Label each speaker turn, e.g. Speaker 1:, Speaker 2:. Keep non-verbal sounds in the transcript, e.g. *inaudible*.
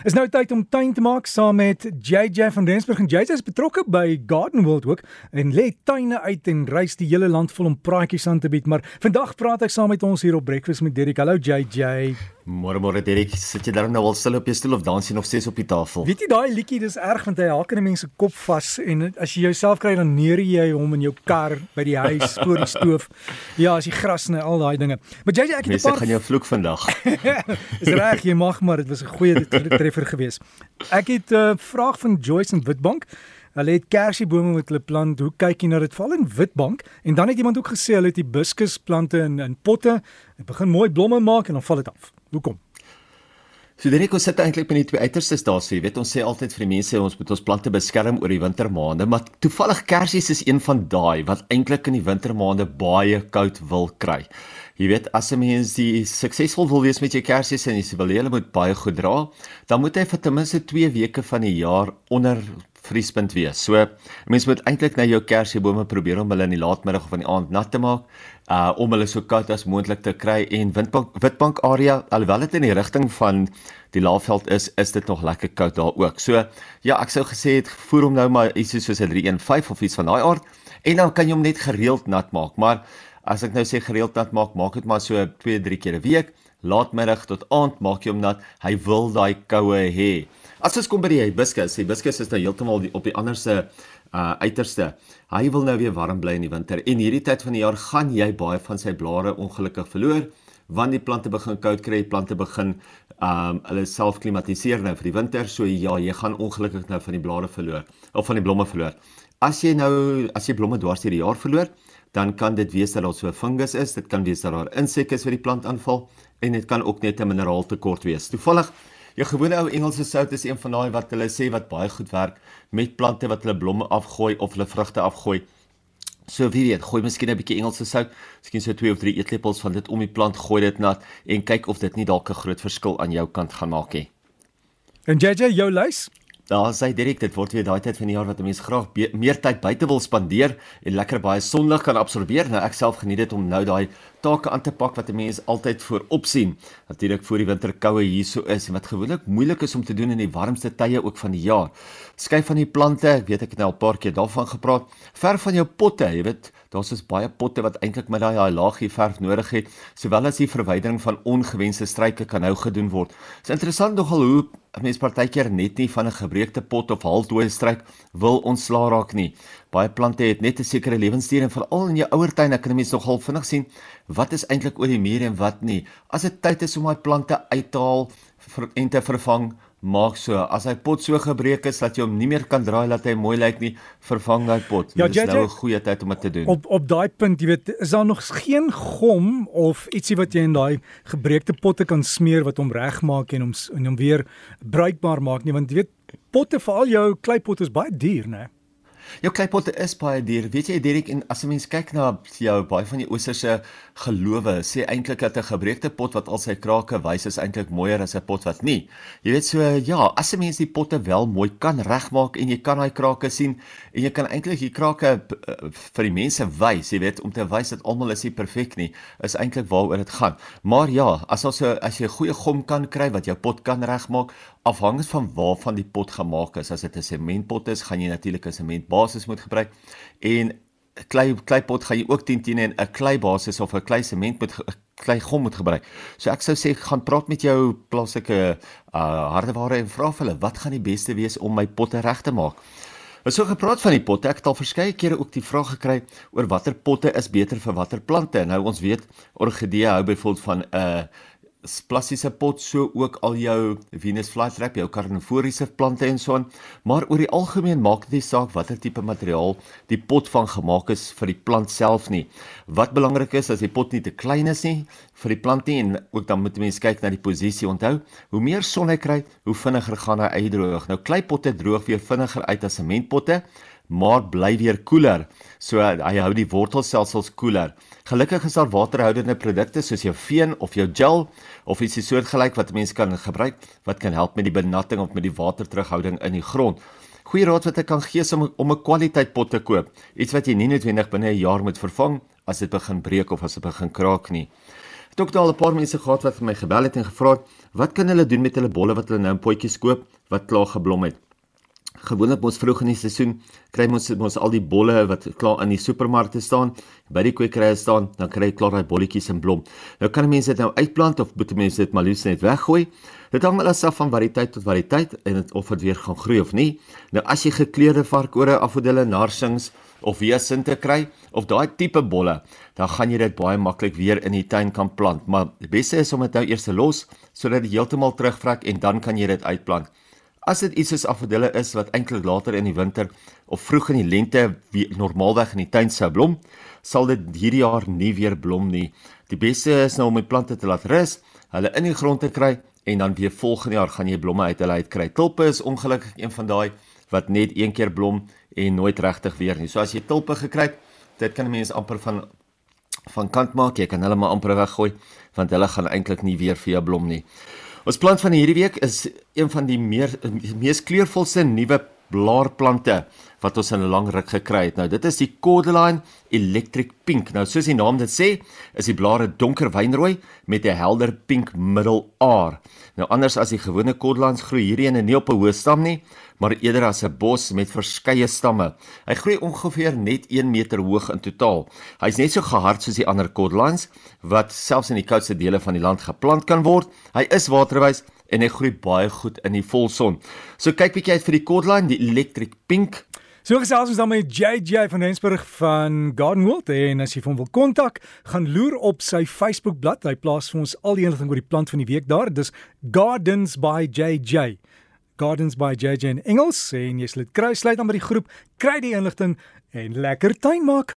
Speaker 1: Is nou tyd om tuin te maak saam met JJ van Rensburg en JJ is betrokke by Garden World ook en lê tuine uit en reis die hele land vol om praatjies aan te bied. Maar vandag praat ek saam met ons hier op Breakfast met Derek. Hallo JJ.
Speaker 2: Môre môre Derek, sit jy daar nou al stil op jou stoel of dans jy nog steeds op die tafel?
Speaker 1: Weet jy daai liedjie dis erg want hy haak in mense kop vas en as jy jouself kry dan neer jy hom in jou kar by die huis voor die stoof. *laughs* Ja, as jy gras en al daai dinge. Maar JJ ek het 'n
Speaker 2: paar Mense gaan jou vloek vandag. *laughs*
Speaker 1: is reg, jy mag maar dit was 'n goeie *laughs* treffer geweest. Ek het 'n uh, vraag van Joyce in Witbank. Hulle het kersiebome met hulle plant. Hoe kyk jy na dit val in Witbank? En dan het iemand ook gesê hulle het die hibiscusplante in in potte. Dit begin mooi blomme maak en dan val dit af. Hoekom?
Speaker 2: So Derek, ons sit eintlik by die twee uiterstes daar sê, jy weet ons sê altyd vir die mense ons moet ons plante beskerm oor die wintermaande, maar toevallig kersies is een van daai wat eintlik in die wintermaande baie koud wil kry. Jy weet as 'n mens die suksesvol wil wees met jou kersies en jy wil hulle moet baie goed dra, dan moet hy vir ten minste 2 weke van die jaar onder vriespunt wees. So mense moet eintlik na jou kersiebome probeer om hulle in die laatmiddag of in die aand nat te maak, uh om hulle so koud as moontlik te kry en windbank witbank area alhoewel dit in die rigting van die laafveld is, is dit nog lekker koud daar ook. So ja, ek sou gesê het voer hom nou maar iets soos 'n 315 of iets van daai aard en dan kan jy hom net gereeld nat maak. Maar as ek nou sê gereeld nat maak, maak dit maar so 2, 3 keer 'n week, laatmiddag tot aand maak jy hom nat. Hy wil daai koue hê. As ons kom by die hibiscus, hibiscus is nou heeltemal op die ander se uh uiterste. Hy wil nou weer warm bly in die winter en hierdie tyd van die jaar gaan jy baie van sy blare ongelukkig verloor want die plante begin koud kry, plante begin um hulle self klimatiseer nou vir die winter. So ja, jy gaan ongelukkig nou van die blare verloor of van die blomme verloor. As jy nou as jy blomme dwars deur die jaar verloor, dan kan dit wees dat daar so 'n fungus is, dit kan wees dat daar insekte is wat die plant aanval en dit kan ook net 'n mineraaltekort wees. Toevallig Jou gewone ou Engelse sout is een van daai wat hulle sê wat baie goed werk met plante wat hulle blomme afgooi of hulle vrugte afgooi. So wie weet, gooi miskien 'n bietjie Engelse sout, miskien so 2 of 3 eetlepels van dit om die plant gooi dit nat en kyk of dit nie dalk 'n groot verskil aan jou kant gaan maak nie.
Speaker 1: En JJ, jou lys?
Speaker 2: Daar sê direk dit word weer daai tyd van die jaar wat mense graag meer tyd buite wil spandeer en lekker baie sonlig kan absorbeer. Nou ek self geniet dit om nou daai take aan te pak wat 'n mens altyd voorop sien. Natuurlik voor die winterkoue hierso is en wat gewoonlik moeilik is om te doen in die warmste tye ook van die jaar. Skyf van die plante, ek weet ek het nou al 'n paar keer daarvan gepraat. Verf van jou potte, jy weet, daar's is baie potte wat eintlik met daai daai laagie verf nodig het, sowel as die verwydering van ongewenste struike kan nou gedoen word. Dit is interessant nogal hoe 'n mens partykeer net nie van 'n gebreekte pot of halfdooie struik wil ontslaa raak nie. Baie plante het net 'n sekere lewensduur en veral in jou ouer tuin kan 'n mens nogal vinnig sien wat is eintlik oor die muur en wat nie. As dit tyd is om daai plante uit te haal en te vervang, maak so. As hy pot so gebreek is dat jy hom nie meer kan draai laat hy mooi lyk nie, vervang daai pot. Ja, dit is nou 'n goeie tyd om dit te doen.
Speaker 1: Op op daai punt, jy weet, is daar nog geen gom of ietsie wat jy in daai gebreekte potte kan smeer wat hom regmaak en hom en hom weer bruikbaar maak nie, want jy weet, potte veral jou kleipotte is baie duur, né?
Speaker 2: Jou kleipotte is baie duur. Weet jy Dirk en as 'n mens kyk na jou baie van die oosterse gelowe, sê eintlik dat 'n gebreekte pot wat al sy krake wys is eintlik mooier as 'n pot wat nie. Jy weet so ja, as 'n mens die potte wel mooi kan regmaak en jy kan daai krake sien en jy kan eintlik die krake eh, vir die mense wys, jy weet om te wys dat almal is nie perfek nie, is eintlik waaroor dit gaan. Maar ja, as ons as jy 'n goeie gom kan kry wat jou pot kan regmaak, afhangend van waarvan die pot gemaak is. As dit 'n sementpot is, gaan jy natuurlik 'n sementbasis moet gebruik en klei kleipot gaan jy ook teen teen 'n kleibasis of 'n klei sement moet klei gom moet gebruik. So ek sou sê gaan praat met jou plaaslike uh hardeware en vra vir hulle wat gaan die beste wees om my potte reg te maak. Ons so gepraat van die potte. Ek het al verskeie kere ook die vraag gekry oor watter potte is beter vir watter plante. Nou ons weet orgidee hou byvoorbeeld van 'n uh, plastiese pot so ook al jou Venus flytrap, jou carnivoriese plante en so aan. Maar oor die algemeen maak dit nie saak watter tipe materiaal die pot van gemaak is vir die plant self nie. Wat belangrik is as die pot nie te klein is nie vir die plant nie en ook dan moet mense kyk na die posisie. Onthou, hoe meer son hy kry, hoe vinniger gaan hy uitdroog. Nou kleipotte droog weer vinniger uit as sementpotte maar bly weer koeler. So hy hou die wortelstelsels koeler. Gelukkig is daar waterhoudende produkte soos jou veen of jou gel of iets soortgelyk wat mense kan gebruik wat kan help met die benatting of met die waterterughouding in die grond. Goeie raad wat ek kan gee is om om 'n kwaliteit pot te koop. Iets wat jy nie noodwendig binne 'n jaar moet vervang as dit begin breek of as dit begin kraak nie. Het ook al 'n paar mense gehad wat vir my gebel het en gevra het, wat kan hulle doen met hulle bolle wat hulle nou in potjies koop wat klaar geblom het? Gewoonlik mos vroeg in die seisoen kry ons mos al die bolle wat klaar in die supermarkte staan, by die kwekerye staan, dan kry jy klaar daai bolletjies in blom. Nou kan mense dit nou uitplant of moet mense dit maar liefs net weggooi? Dit hang alles af van variëteit tot variëteit en het, of dit weer gaan groei of nie. Nou as jy gekleurde varkore, afodille, narsings of weesinte kry of daai tipe bolle, dan gaan jy dit baie maklik weer in die tuin kan plant. Maar die beste is om dit nou eers te los sodat dit heeltemal terugvrek en dan kan jy dit uitplant. As dit iets soos afodille is wat eintlik later in die winter of vroeg in die lente normaalweg in die tuin sou blom, sal dit hierdie jaar nie weer blom nie. Die beste is nou om die plante te laat rus, hulle in die grond te kry en dan weer volgende jaar gaan jy blomme uit hulle uit kry. Tulpe is ongelukkig een van daai wat net een keer blom en nooit regtig weer nie. So as jy tulpe gekry het, dit kan 'n mens amper van van kant maak. Jy kan hulle maar amper weggooi want hulle gaan eintlik nie weer vir jou blom nie. Ons plant van hierdie week is een van die meer mees kleurvolste nuwe blaarplante wat ons in 'n lang ruk gekry het. Nou dit is die Cordyline Electric Pink. Nou soos die naam dit sê, is die blare donker wynrooi met 'n helder pink middelaar. Nou anders as die gewone Cordylines groei hierdie een nie op 'n hoë stam nie, maar eerder as 'n bos met verskeie stamme. Hy groei ongeveer net 1 meter hoog in totaal. Hy's net so gehard soos die ander Cordylines wat selfs in die koudste dele van die land geplant kan word. Hy is waterwys en hy groei baie goed in die volson. So kyk bietjie uit vir die Cordline, die Electric Pink.
Speaker 1: So gesels ons dan met JJ van Rensburg van Garden World en as jy hom wil kontak, gaan loer op sy Facebook bladsy. Hy plaas vir ons al die inligting oor die plant van die week daar. Dis Gardens by JJ. Gardens by JJ in Engels en jy sal dit kry sluit aan by die groep, kry die inligting en lekker tuin maak.